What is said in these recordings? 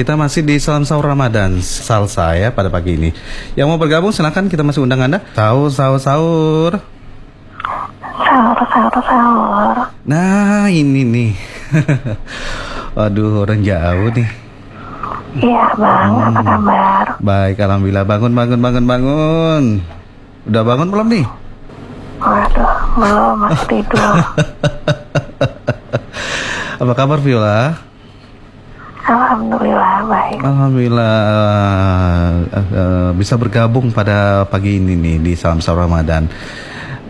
Kita masih di Salam Sahur Ramadan Salsa ya pada pagi ini Yang mau bergabung silahkan kita masih undang Anda Sahur, sahur, sahur Sahur, sahur, sahur. Nah ini nih Waduh orang jauh nih Iya bang, apa kabar? Baik Alhamdulillah bangun, bangun, bangun, bangun Udah bangun belum nih? Waduh, belum masih tidur. Apa kabar Viola? Alhamdulillah baik. Alhamdulillah eh, eh, bisa bergabung pada pagi ini nih di Salam Sahur Ramadan.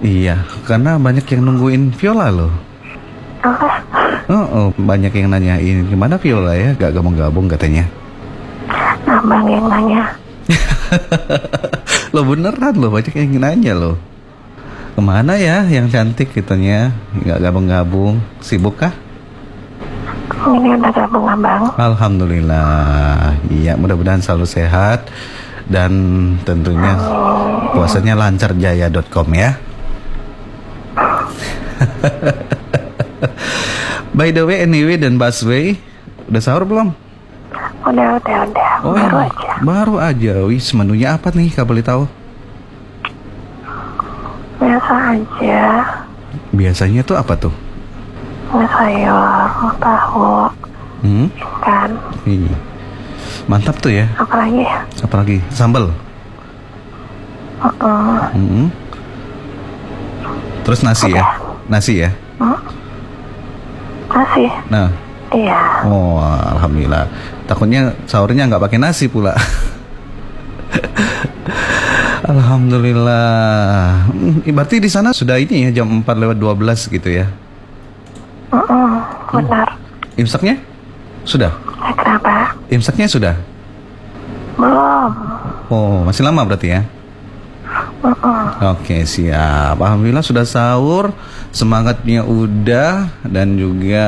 Iya, karena banyak yang nungguin Viola loh. Apa? Oh, oh, banyak yang nanyain gimana Viola ya, gak gabung-gabung katanya. Abang yang nanya. lo beneran loh, banyak yang nanya loh. Ke mana ya yang cantik katanya, gak gabung-gabung, sibuk kah? Ini udah gabung abang. Alhamdulillah, iya mudah-mudahan selalu sehat dan tentunya puasanya lancar jaya.com ya. By the way, anyway dan busway udah sahur belum? Udah, udah, udah. Oh, Baru aja. Baru aja. Wis, menunya apa nih? Kalau boleh tahu? Biasa aja. Biasanya tuh apa tuh? Nggak sayur, tahu, Hmm? ikan. Ih, Mantap tuh ya. Apalagi? Apalagi sambal. Uh-uh. Hmm. Terus nasi ya? Nasi ya? Hmm? Masih? Nah, Iya. Oh, alhamdulillah. Takutnya sahurnya nggak pakai nasi pula. alhamdulillah. Hmm, Berarti di sana sudah ini ya jam 4 lewat 12 gitu ya. Uh-uh. Benar. Imsaknya? Sudah. Kenapa? Imsaknya sudah. Belum. Oh, masih lama berarti ya. Oke, siap. Alhamdulillah sudah sahur, semangatnya udah dan juga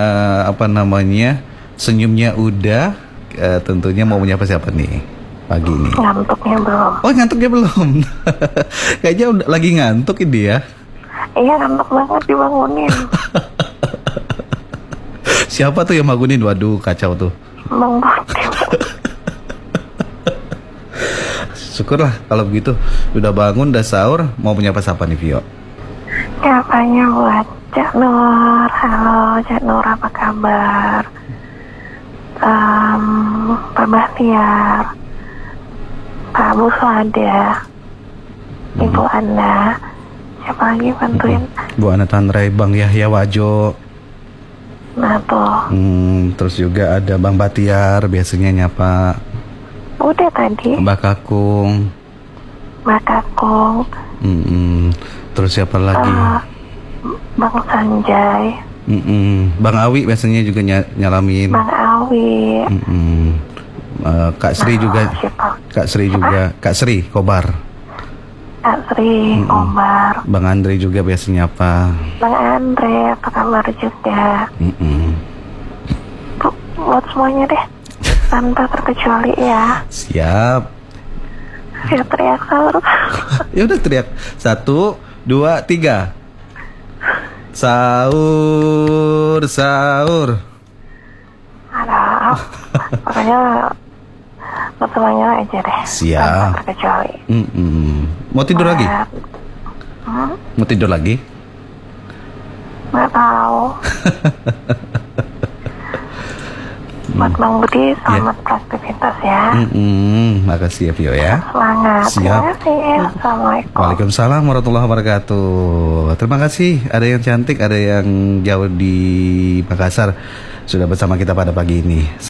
apa namanya? senyumnya udah. Eh, tentunya mau menyapa siapa nih pagi ini? Ngantuknya belum. Oh ngantuknya belum? Kayaknya udah lagi ngantuk ini ya. Iya ngantuk banget dibangunin. Siapa tuh yang bangunin? Waduh kacau tuh. Bang. Syukurlah kalau begitu. Udah bangun, udah sahur, mau menyapa siapa nih Vio? Nyapanya buat Cak Nur. Halo Cak Nur apa kabar? Um, Pak Bahtiar. Pak Bu Suada. Ibu Anda. Siapa lagi bantuin? Bu Ana Tanrai, Bang Yahya Wajo, Nah tuh. hmm, terus juga ada Bang Batiar biasanya nyapa, Udah tadi. Mbak Kakung, Mbak Kakung. hmm, terus siapa lagi? eh, Bang Sanjay. Hmm, Bang Awi biasanya juga ny- nyalamin, Bang Awi. hmm, eh, Kak Sri juga, Siapa? Kak Sri juga, Kak Sri Kobar, Kak Sri, Omar. Bang Andre juga biasanya apa? Bang Andre, apa kabar juga? Hmm, Bu, buat semuanya deh. Tanpa terkecuali ya. siap. Saya teriak sahur. Ya udah teriak satu, dua, tiga. Sahur, sahur. Ada. Pokoknya semuanya aja deh. Siap. Terkecuali. Mm-mm. Mau tidur lagi? Hmm? Mau tidur lagi? Nggak tahu. buat Bang Budi, selamat beraktivitas ya. Mm-mm. Makasih ya Vio ya. Semangat. Siap. Terima kasih. Assalamualaikum. Waalaikumsalam warahmatullahi wabarakatuh. Terima kasih. Ada yang cantik, ada yang jauh di Makassar sudah bersama kita pada pagi ini.